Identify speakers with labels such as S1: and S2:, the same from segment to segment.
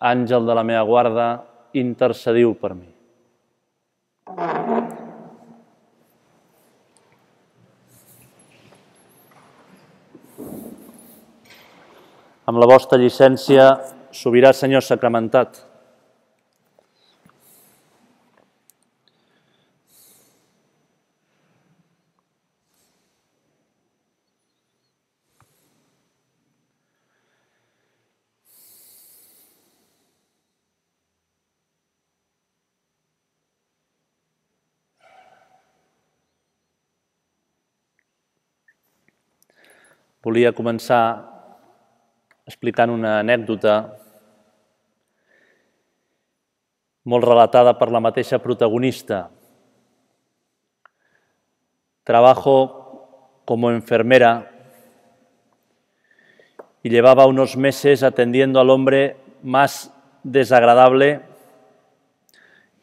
S1: àngel de la meva guarda, intercediu per mi. Amb la vostra llicència, sobirà Senyor sacramentat. Volia començar explicant una anècdota molt relatada per la mateixa protagonista. Trabajo como enfermera y llevaba unos meses atendiendo al hombre más desagradable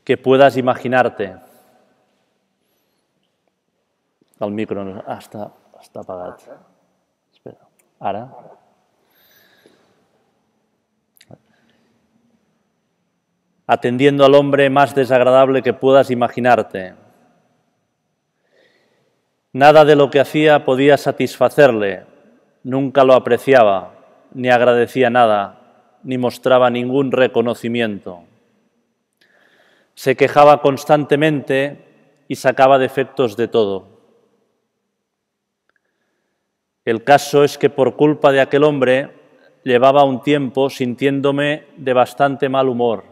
S1: que puedas imaginarte. El micro ah, està, està apagat. Atendiendo al hombre más desagradable que puedas imaginarte. Nada de lo que hacía podía satisfacerle, nunca lo apreciaba, ni agradecía nada, ni mostraba ningún reconocimiento. Se quejaba constantemente y sacaba defectos de todo. El caso es que por culpa de aquel hombre llevaba un tiempo sintiéndome de bastante mal humor,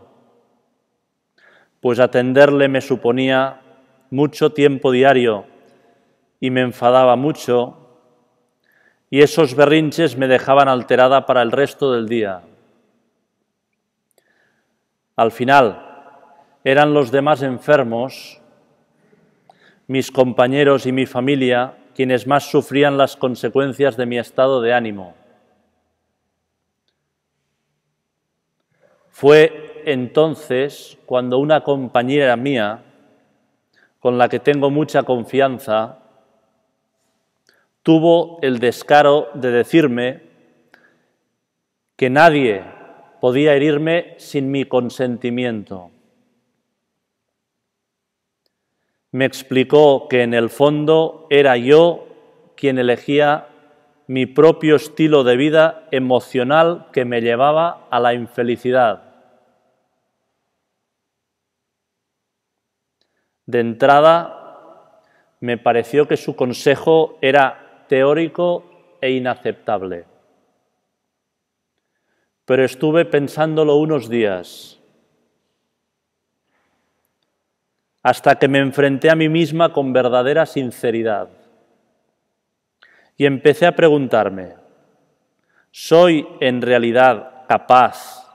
S1: pues atenderle me suponía mucho tiempo diario y me enfadaba mucho y esos berrinches me dejaban alterada para el resto del día. Al final, eran los demás enfermos, mis compañeros y mi familia quienes más sufrían las consecuencias de mi estado de ánimo. Fue entonces cuando una compañera mía, con la que tengo mucha confianza, tuvo el descaro de decirme que nadie podía herirme sin mi consentimiento. Me explicó que en el fondo era yo quien elegía mi propio estilo de vida emocional que me llevaba a la infelicidad. De entrada, me pareció que su consejo era teórico e inaceptable. Pero estuve pensándolo unos días hasta que me enfrenté a mí misma con verdadera sinceridad. Y empecé a preguntarme, ¿soy en realidad capaz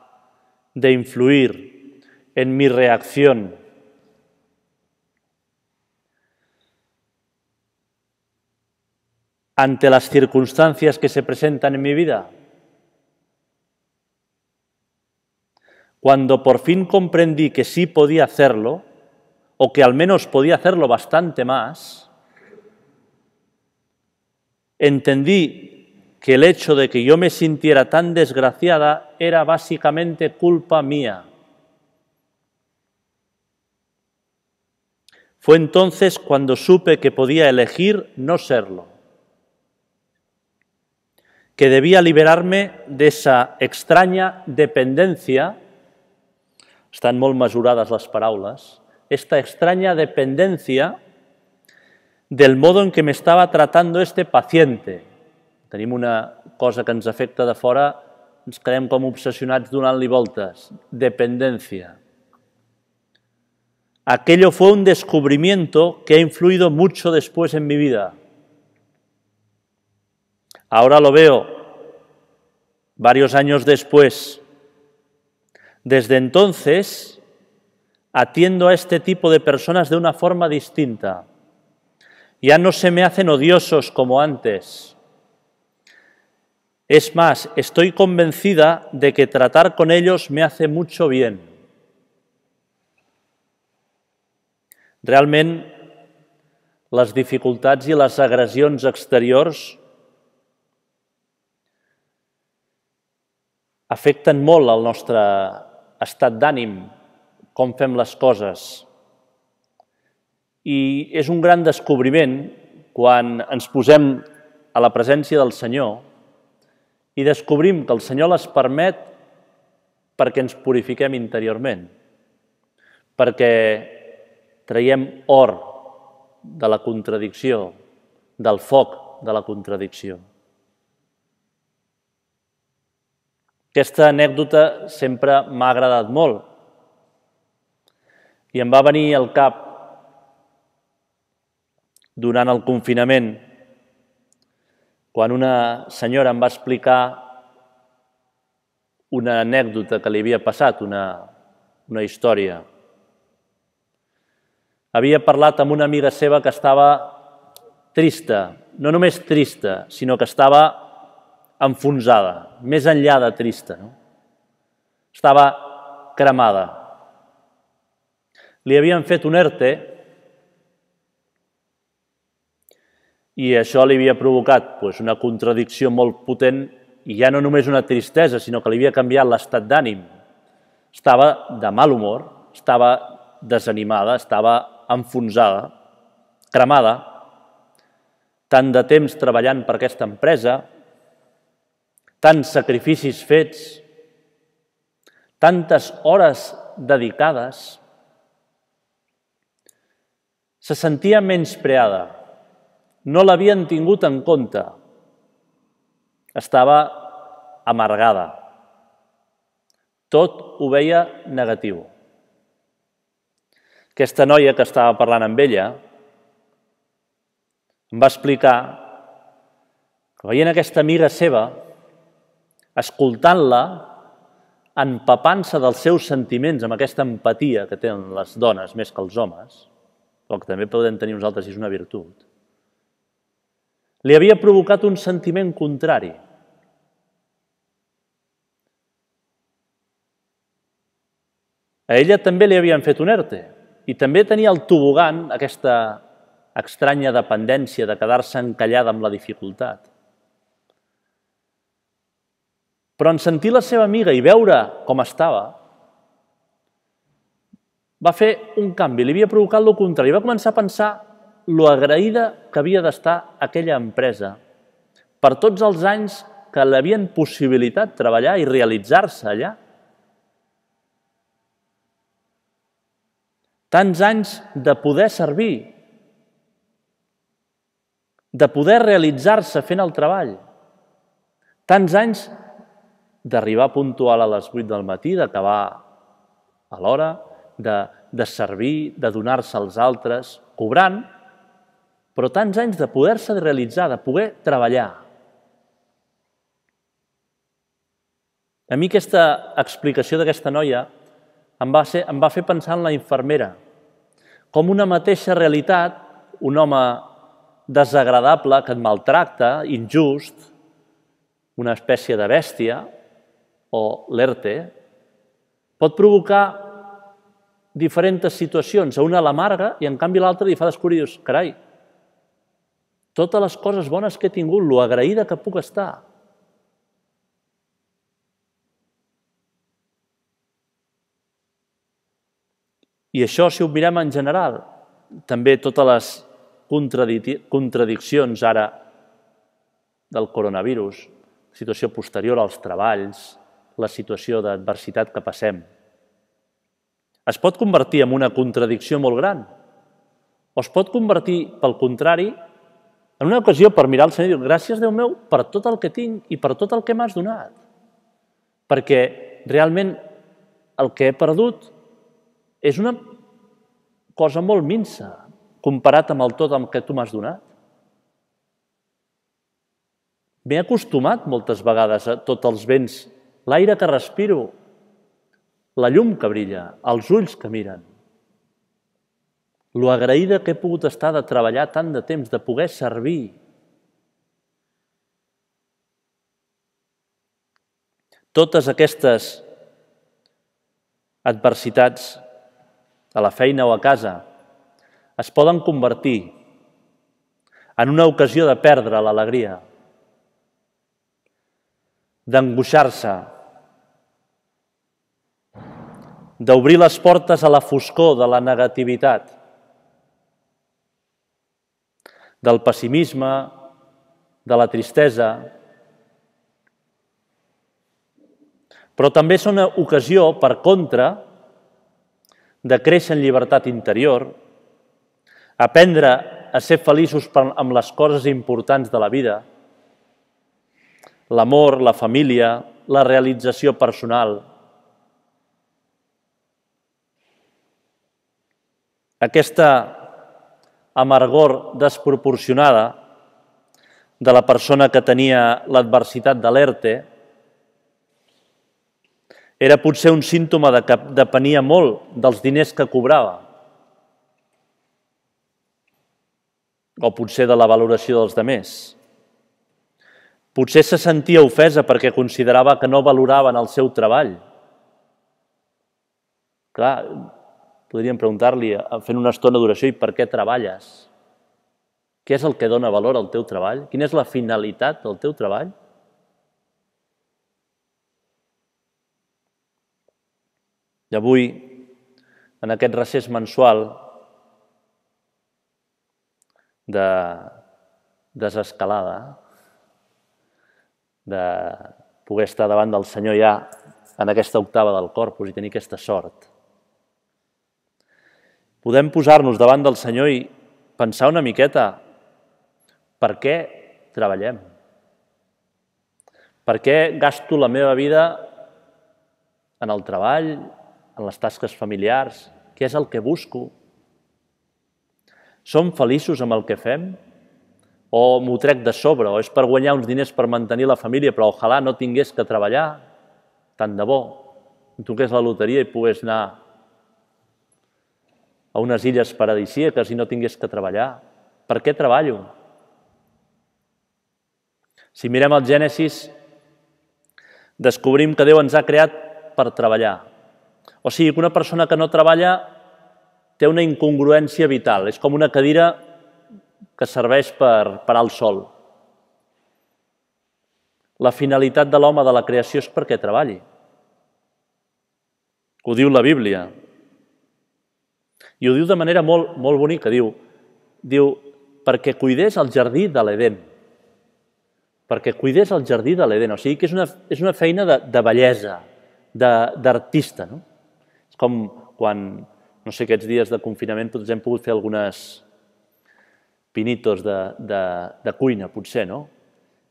S1: de influir en mi reacción ante las circunstancias que se presentan en mi vida? Cuando por fin comprendí que sí podía hacerlo, o que al menos podía hacerlo bastante más, entendí que el hecho de que yo me sintiera tan desgraciada era básicamente culpa mía. Fue entonces cuando supe que podía elegir no serlo, que debía liberarme de esa extraña dependencia, están molt mesurades les paraules, esta extraña dependencia del modo en que me estaba tratando este paciente. Tenim una cosa que ens afecta de fora, ens quedem com obsessionats donant-li voltes. Dependencia. Aquello fue un descubrimiento que ha influido mucho después en mi vida. Ahora lo veo, varios años después, Desde entonces atiendo a este tipo de personas de una forma distinta. Ya no se me hacen odiosos como antes. Es más, estoy convencida de que tratar con ellos me hace mucho bien. Realment, les dificultats i les agressions exteriors afecten molt el nostre estat d'ànim, com fem les coses. I és un gran descobriment quan ens posem a la presència del Senyor i descobrim que el Senyor les permet perquè ens purifiquem interiorment, perquè traiem or de la contradicció, del foc de la contradicció. Aquesta anècdota sempre m'ha agradat molt i em va venir al cap durant el confinament quan una senyora em va explicar una anècdota que li havia passat, una, una història. Havia parlat amb una amiga seva que estava trista, no només trista, sinó que estava enfonsada, més enllà de trista. No? Estava cremada. Li havien fet un ERTE i això li havia provocat pues, una contradicció molt potent i ja no només una tristesa, sinó que li havia canviat l'estat d'ànim. Estava de mal humor, estava desanimada, estava enfonsada, cremada, tant de temps treballant per aquesta empresa, tants sacrificis fets, tantes hores dedicades, se sentia menyspreada, no l'havien tingut en compte. Estava amargada. Tot ho veia negatiu. Aquesta noia que estava parlant amb ella em va explicar que veient aquesta amiga seva, escoltant-la, empapant-se dels seus sentiments amb aquesta empatia que tenen les dones més que els homes, el que també podem tenir nosaltres és una virtut, li havia provocat un sentiment contrari. A ella també li havien fet un ERTE i també tenia el tobogan, aquesta estranya dependència de quedar-se encallada amb la dificultat. Però en sentir la seva amiga i veure com estava, va fer un canvi, li havia provocat el contrari. Va començar a pensar lo agraïda que havia d'estar aquella empresa per tots els anys que l'havien possibilitat treballar i realitzar-se allà. Tants anys de poder servir, de poder realitzar-se fent el treball. Tants anys d'arribar puntual a les 8 del matí, d'acabar a l'hora, de, de servir, de donar-se als altres, cobrant, però tants anys de poder-se realitzar, de poder treballar. A mi aquesta explicació d'aquesta noia em va, ser, em va fer pensar en la infermera, com una mateixa realitat, un home desagradable que et maltracta, injust, una espècie de bèstia, o l'ERTE, pot provocar diferents situacions. A una l'amarga i en canvi l'altra li fa descobrir, dius, carai, totes les coses bones que he tingut, lo agraïda que puc estar. I això, si ho mirem en general, també totes les contradiccions ara del coronavirus, situació posterior als treballs, la situació d'adversitat que passem, es pot convertir en una contradicció molt gran o es pot convertir, pel contrari, en una ocasió per mirar el Senyor i dir gràcies, Déu meu, per tot el que tinc i per tot el que m'has donat. Perquè realment el que he perdut és una cosa molt minsa comparat amb el tot el que tu m'has donat. M'he acostumat moltes vegades a tots els béns, l'aire que respiro, la llum que brilla, els ulls que miren. Lo agraïda que he pogut estar de treballar tant de temps, de poder servir. Totes aquestes adversitats a la feina o a casa es poden convertir en una ocasió de perdre l'alegria, d'angoixar-se, d'obrir les portes a la foscor de la negativitat, del pessimisme, de la tristesa, però també és una ocasió, per contra, de créixer en llibertat interior, aprendre a ser feliços amb les coses importants de la vida, l'amor, la família, la realització personal. Aquesta amargor desproporcionada de la persona que tenia l'adversitat de l'ERTE era potser un símptoma de que depenia molt dels diners que cobrava o potser de la valoració dels demés. Potser se sentia ofesa perquè considerava que no valoraven el seu treball. Clar, podríem preguntar-li, fent una estona d'oració, i per què treballes? Què és el que dona valor al teu treball? Quina és la finalitat del teu treball? I avui, en aquest recés mensual, de desescalada, de poder estar davant del Senyor ja en aquesta octava del corpus i tenir aquesta sort. Podem posar-nos davant del Senyor i pensar una miqueta per què treballem? Per què gasto la meva vida en el treball, en les tasques familiars? Què és el que busco? Som feliços amb el que fem? O m'ho trec de sobre? O és per guanyar uns diners per mantenir la família, però ojalà no tingués que treballar? Tant de bo. Em toqués la loteria i pogués anar a unes illes paradisíaques i no tingués que treballar. Per què treballo? Si mirem el Gènesis, descobrim que Déu ens ha creat per treballar. O sigui, que una persona que no treballa té una incongruència vital. És com una cadira que serveix per parar el sol. La finalitat de l'home de la creació és perquè treballi. Ho diu la Bíblia. I ho diu de manera molt, molt bonica. Diu, diu, perquè cuidés el jardí de l'Eden. Perquè cuidés el jardí de l'Eden. O sigui que és una, és una feina de, de bellesa, d'artista. No? És com quan no sé, aquests dies de confinament tots hem pogut fer algunes pinitos de, de, de cuina, potser, no?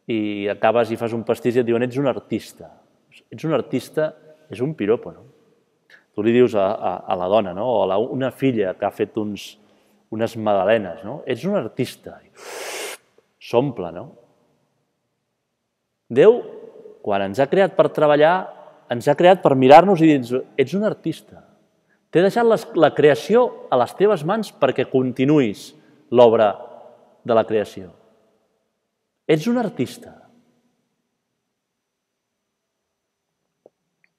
S1: I acabes i fas un pastís i et diuen ets un artista. Ets un artista, és un piropo, no? Tu li dius a, a, a la dona, no? O a la, una filla que ha fet uns, unes magdalenes, no? Ets un artista. S'omple, no? Déu, quan ens ha creat per treballar, ens ha creat per mirar-nos i dir ets un artista. T'he deixat les, la creació a les teves mans perquè continuïs l'obra de la creació. Ets un artista.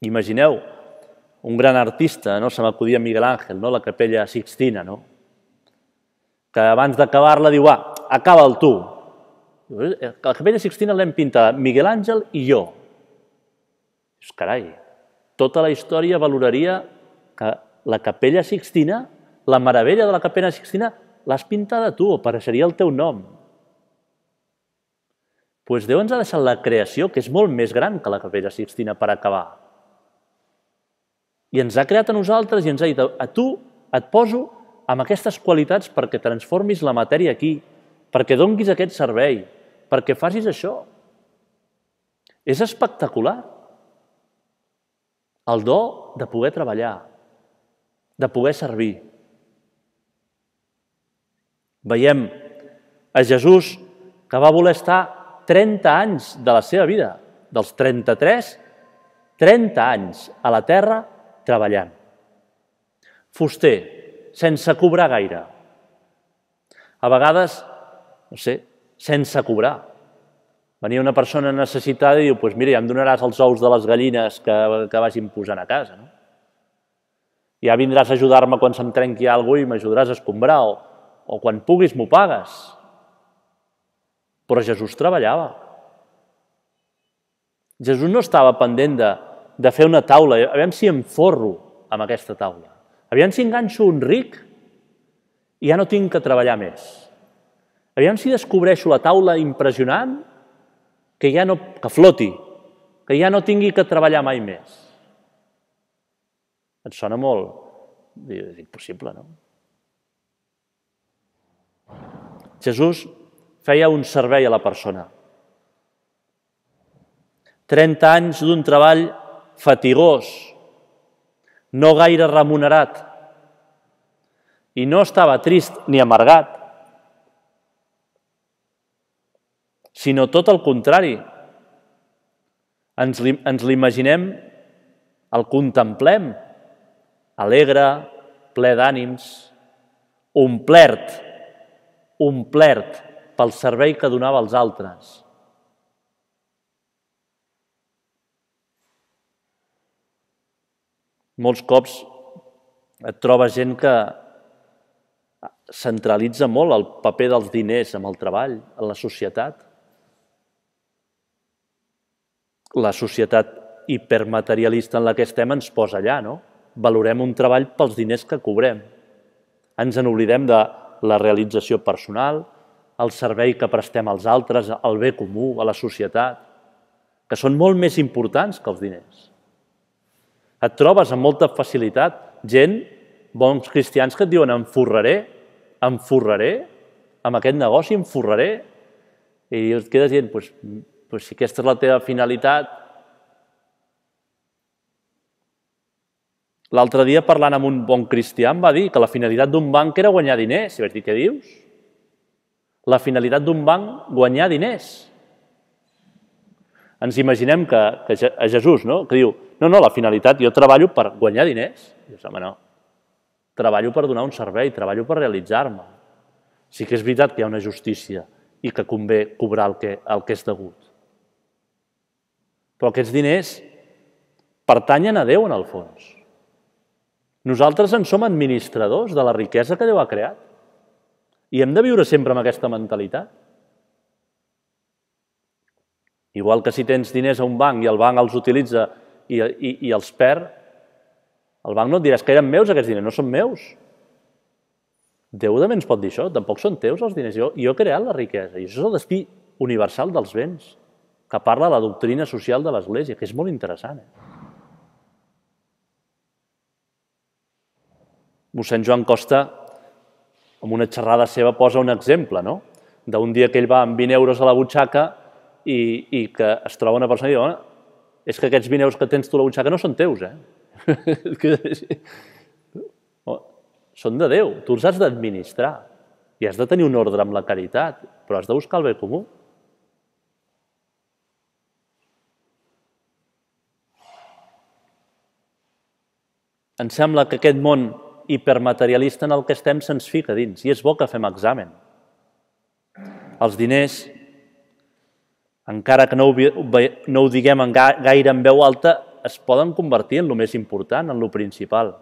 S1: Imagineu un gran artista, no? se m'acudia Miguel Ángel, no? la capella Sixtina, no? que abans d'acabar-la diu, ah, acaba'l tu. La capella Sixtina l'hem pintada Miguel Àngel i jo. Dius, carai, tota la història valoraria que la capella Sixtina, la meravella de la capella Sixtina, l'has pintada tu, apareixeria el teu nom. Doncs pues Déu ens ha deixat la creació, que és molt més gran que la capella Sixtina per acabar. I ens ha creat a nosaltres i ens ha dit, a tu et poso amb aquestes qualitats perquè transformis la matèria aquí, perquè donguis aquest servei, perquè facis això. És espectacular. El do de poder treballar, de poder servir. Veiem a Jesús que va voler estar 30 anys de la seva vida, dels 33, 30 anys a la terra treballant. Fuster, sense cobrar gaire. A vegades, no sé, sense cobrar. Venia una persona necessitada i diu, pues mira, ja em donaràs els ous de les gallines que, que vagin posant a casa. No? Ja vindràs a ajudar-me quan se'm trenqui alguna i m'ajudaràs a escombrar, o, o quan puguis m'ho pagues. Però Jesús treballava. Jesús no estava pendent de, de fer una taula. Aviam si em forro amb aquesta taula. Aviam si enganxo un ric i ja no tinc que treballar més. Aviam si descobreixo la taula impressionant que ja no, que floti, que ja no tingui que treballar mai més. Et sona molt? És impossible, no? Jesús feia un servei a la persona. 30 anys d'un treball fatigós, no gaire remunerat, i no estava trist ni amargat, sinó tot el contrari. Ens, ens l'imaginem, el contemplem, alegre, ple d'ànims, omplert, omplert pel servei que donava als altres. Molts cops et trobes gent que centralitza molt el paper dels diners amb el treball, en la societat la societat hipermaterialista en la que estem ens posa allà, no? Valorem un treball pels diners que cobrem. Ens en oblidem de la realització personal, el servei que prestem als altres, el bé comú, a la societat, que són molt més importants que els diners. Et trobes amb molta facilitat gent, bons cristians, que et diuen em forraré, amb aquest negoci em forraré, i et quedes dient, pues, pues si aquesta és la teva finalitat... L'altre dia, parlant amb un bon cristià, em va dir que la finalitat d'un banc era guanyar diners. I vaig dir, què dius? La finalitat d'un banc, guanyar diners. Ens imaginem que, que a Jesús, no? que diu, no, no, la finalitat, jo treballo per guanyar diners. I dius, home, no. Treballo per donar un servei, treballo per realitzar-me. Sí que és veritat que hi ha una justícia i que convé cobrar el que, el que és degut. Però aquests diners pertanyen a Déu, en el fons. Nosaltres en som administradors de la riquesa que Déu ha creat. I hem de viure sempre amb aquesta mentalitat. Igual que si tens diners a un banc i el banc els utilitza i, i, i els perd, el banc no et diràs que eren meus aquests diners, no són meus. Déu també ens pot dir això, tampoc són teus els diners. Jo, jo he creat la riquesa i això és el destí universal dels béns que parla la doctrina social de l'Església, que és molt interessant. Eh? Mossèn Joan Costa, amb una xerrada seva, posa un exemple, no? d'un dia que ell va amb 20 euros a la butxaca i, i que es troba una persona i diu és que aquests 20 euros que tens tu a la butxaca no són teus, eh? són de Déu, tu els has d'administrar i has de tenir un ordre amb la caritat, però has de buscar el bé comú. Em sembla que aquest món hipermaterialista en el que estem se'ns fica dins i és bo que fem examen. Els diners, encara que no ho, no ho diguem en gaire en veu alta, es poden convertir en el més important, en el principal.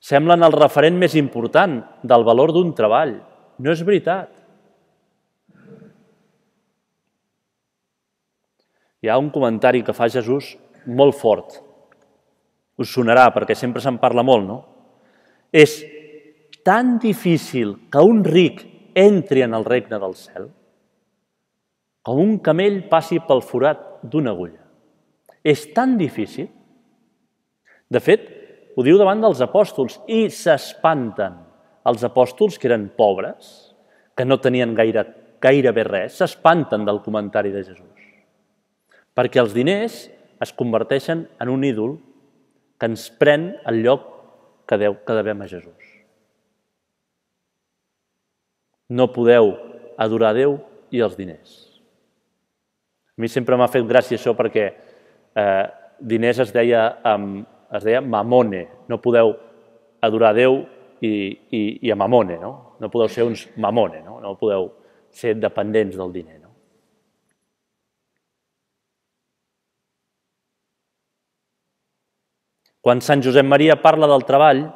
S1: Semblen el referent més important del valor d'un treball. No és veritat. Hi ha un comentari que fa Jesús molt fort us sonarà perquè sempre se'n parla molt, no? És tan difícil que un ric entri en el regne del cel com un camell passi pel forat d'una agulla. És tan difícil. De fet, ho diu davant dels apòstols i s'espanten. Els apòstols, que eren pobres, que no tenien gaire, gairebé res, s'espanten del comentari de Jesús. Perquè els diners es converteixen en un ídol que ens pren el lloc que, deu, que devem a Jesús. No podeu adorar Déu i els diners. A mi sempre m'ha fet gràcia això perquè eh, diners es deia amb, es deia mamone. No podeu adorar Déu i, i, i a mamone, no? No podeu ser uns mamone, no? No podeu ser dependents del diner, no? Quan Sant Josep Maria parla del treball,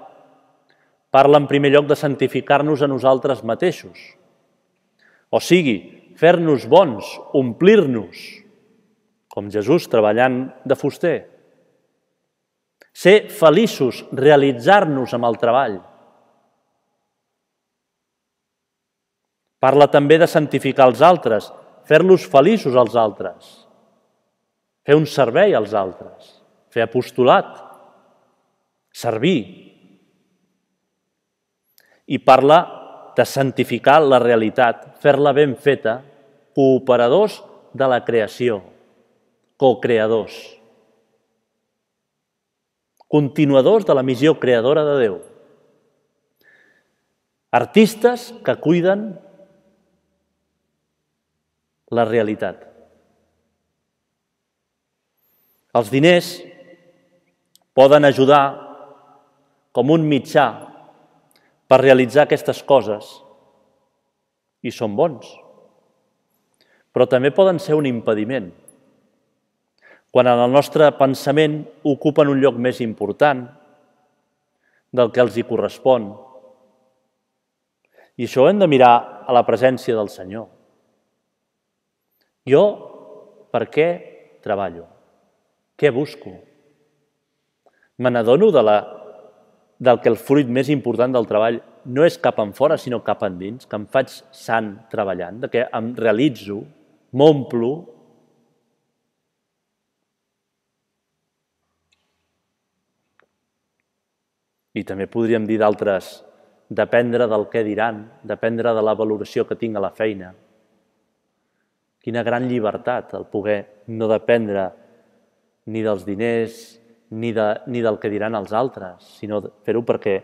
S1: parla en primer lloc de santificar-nos a nosaltres mateixos. O sigui, fer-nos bons, omplir-nos, com Jesús treballant de fuster. Ser feliços, realitzar-nos amb el treball. Parla també de santificar els altres, fer-los feliços als altres, fer un servei als altres, fer apostolat, servir. I parla de santificar la realitat, fer-la ben feta, cooperadors de la creació, co-creadors, continuadors de la missió creadora de Déu, artistes que cuiden la realitat. Els diners poden ajudar com un mitjà per realitzar aquestes coses i són bons. Però també poden ser un impediment. Quan en el nostre pensament ocupen un lloc més important del que els hi correspon. I això ho hem de mirar a la presència del Senyor. Jo per què treballo? Què busco? Me n'adono de la, del que el fruit més important del treball no és cap en fora, sinó cap endins, que em faig sant treballant, de que em realitzo, m'omplo. I també podríem dir d'altres, dependre del què diran, dependre de la valoració que tinc a la feina, Quina gran llibertat el poder no dependre ni dels diners ni, de, ni del que diran els altres, sinó fer-ho perquè,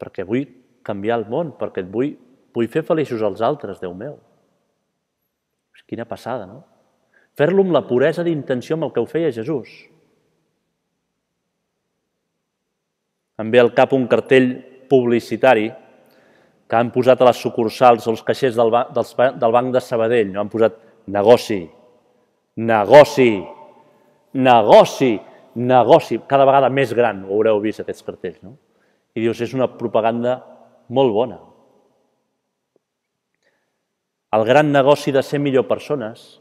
S1: perquè vull canviar el món, perquè et vull, vull fer feliços als altres, Déu meu. Quina passada, no? Fer-lo amb la puresa d'intenció amb el que ho feia Jesús. Em ve al cap un cartell publicitari que han posat a les sucursals o els caixers del, banc, del banc de Sabadell. No? Han posat negoci, negoci, negoci, negoci, cada vegada més gran, ho haureu vist aquests cartells, no? I dius, és una propaganda molt bona. El gran negoci de ser millor persones,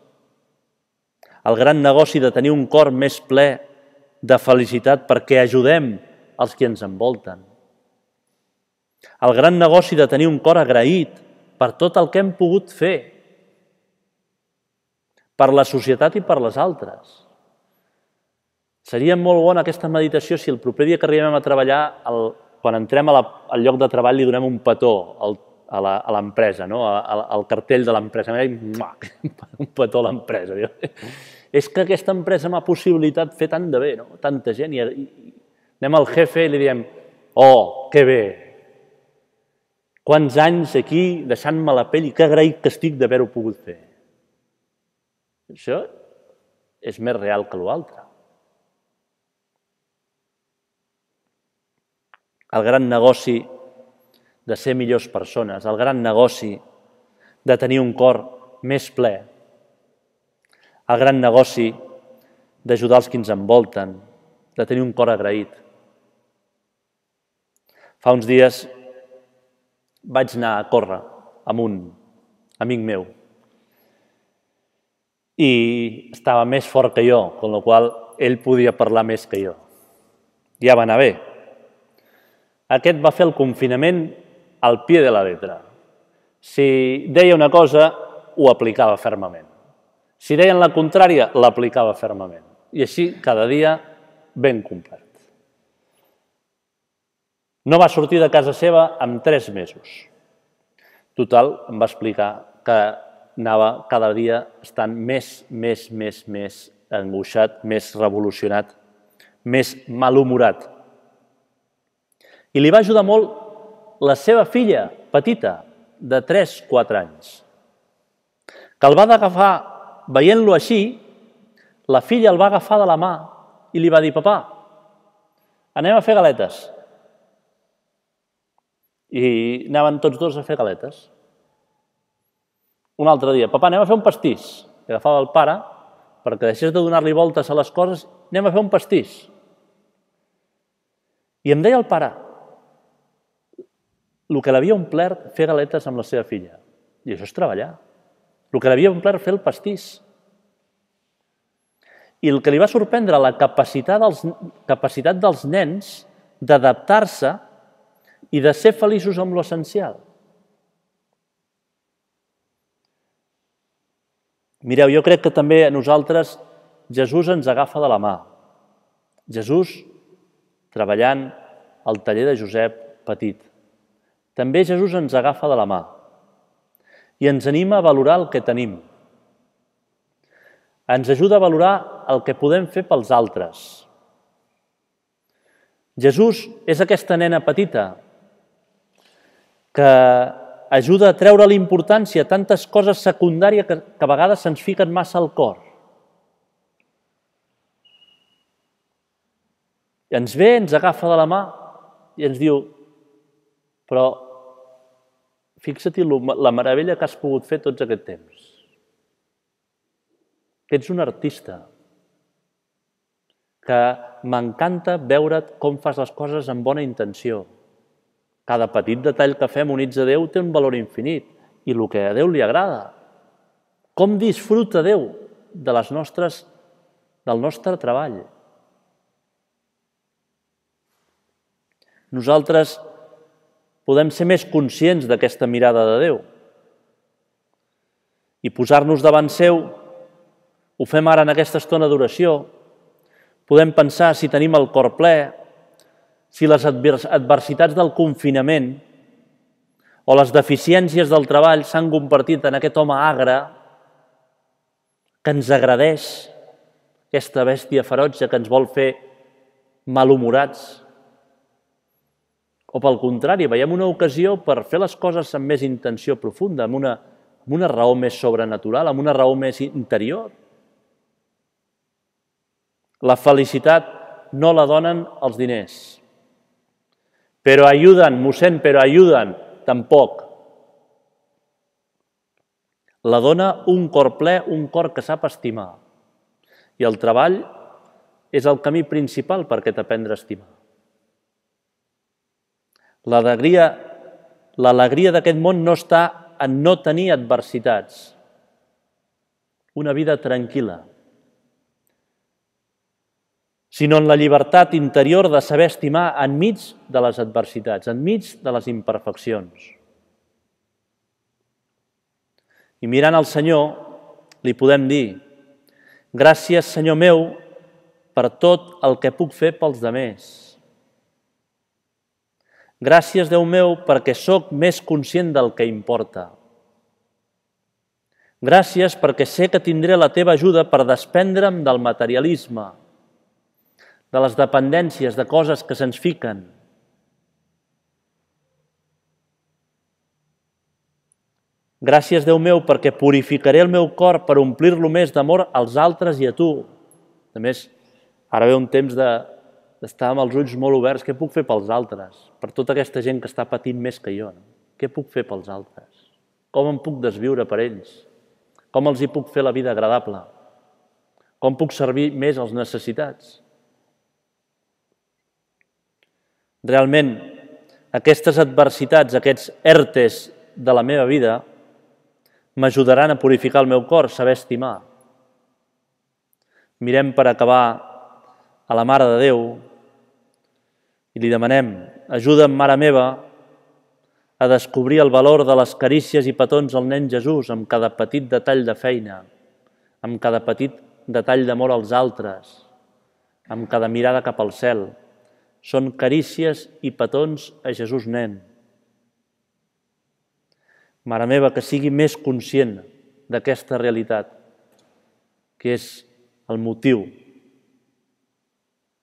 S1: el gran negoci de tenir un cor més ple de felicitat perquè ajudem els que ens envolten. El gran negoci de tenir un cor agraït per tot el que hem pogut fer per la societat i per les altres. Seria molt bona aquesta meditació si el proper dia que arribem a treballar, el, quan entrem a la, al lloc de treball, li donem un petó al, a l'empresa, no? al cartell de l'empresa. Un petó a l'empresa. És que aquesta empresa m'ha possibilitat fer tant de bé, no? tanta gent. I, i anem al jefe i li diem, oh, que bé, quants anys aquí deixant-me la pell i que agraït que estic d'haver-ho pogut fer. Això és més real que l'altre. El gran negoci de ser millors persones, el gran negoci de tenir un cor més ple, el gran negoci d'ajudar els que ens envolten, de tenir un cor agraït. Fa uns dies vaig anar a córrer amb un amic meu, i estava més fort que jo, amb la qual ell podia parlar més que jo. Ja va anar bé. Aquest va fer el confinament al pie de la letra. Si deia una cosa, ho aplicava fermament. Si deien la contrària, l'aplicava fermament. I així, cada dia, ben complert. No va sortir de casa seva en tres mesos. Total, em va explicar que anava cada dia estant més, més, més, més angoixat, més revolucionat, més malhumorat. I li va ajudar molt la seva filla, petita, de 3-4 anys, que el va agafar, veient-lo així, la filla el va agafar de la mà i li va dir, papà, anem a fer galetes. I anaven tots dos a fer galetes. Un altre dia, papa, anem a fer un pastís. I agafava el pare, perquè deixés de donar-li voltes a les coses, anem a fer un pastís. I em deia el pare, el que l'havia omplert fer galetes amb la seva filla. I això és treballar. El que l'havia omplert fer el pastís. I el que li va sorprendre, la capacitat dels, capacitat dels nens d'adaptar-se i de ser feliços amb l'essencial. Mireu, jo crec que també a nosaltres Jesús ens agafa de la mà. Jesús treballant al taller de Josep Petit. També Jesús ens agafa de la mà i ens anima a valorar el que tenim. Ens ajuda a valorar el que podem fer pels altres. Jesús és aquesta nena petita que ajuda a treure l'importància a tantes coses secundàries que, que a vegades se'ns fiquen massa al cor. I ens ve, ens agafa de la mà i ens diu però Fixa-t'hi la meravella que has pogut fer tots aquest temps. Que ets un artista, que m'encanta veure't com fas les coses amb bona intenció. Cada petit detall que fem units a Déu té un valor infinit i el que a Déu li agrada. Com disfruta Déu de les nostres, del nostre treball. Nosaltres podem ser més conscients d'aquesta mirada de Déu. I posar-nos davant seu, ho fem ara en aquesta estona d'oració, podem pensar si tenim el cor ple, si les adversitats del confinament o les deficiències del treball s'han convertit en aquest home agre que ens agradeix aquesta bèstia ferotge que ens vol fer malhumorats, o pel contrari, veiem una ocasió per fer les coses amb més intenció profunda, amb una, amb una raó més sobrenatural, amb una raó més interior. La felicitat no la donen els diners. Però ajuden, mossèn, però ajuden, tampoc. La dona un cor ple, un cor que sap estimar. I el treball és el camí principal per aquest aprendre a estimar. L'alegria d'aquest món no està en no tenir adversitats. Una vida tranquil·la. Sinó en la llibertat interior de saber estimar enmig de les adversitats, enmig de les imperfeccions. I mirant al Senyor, li podem dir, gràcies, Senyor meu, per tot el que puc fer pels demés Gràcies, Déu meu, perquè sóc més conscient del que importa. Gràcies perquè sé que tindré la teva ajuda per desprendre'm del materialisme, de les dependències, de coses que se'ns fiquen. Gràcies, Déu meu, perquè purificaré el meu cor per omplir-lo més d'amor als altres i a tu. A més, ara ve un temps de, d'estar amb els ulls molt oberts, què puc fer pels altres? Per tota aquesta gent que està patint més que jo. No? Què puc fer pels altres? Com em puc desviure per ells? Com els hi puc fer la vida agradable? Com puc servir més als necessitats? Realment, aquestes adversitats, aquests ertes de la meva vida, m'ajudaran a purificar el meu cor, saber estimar. Mirem per acabar a la Mare de Déu i li demanem, ajuda'm, Mare meva, a descobrir el valor de les carícies i petons al nen Jesús amb cada petit detall de feina, amb cada petit detall d'amor als altres, amb cada mirada cap al cel. Són carícies i petons a Jesús nen. Mare meva, que sigui més conscient d'aquesta realitat, que és el motiu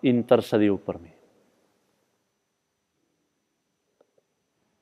S1: intercediu per mi.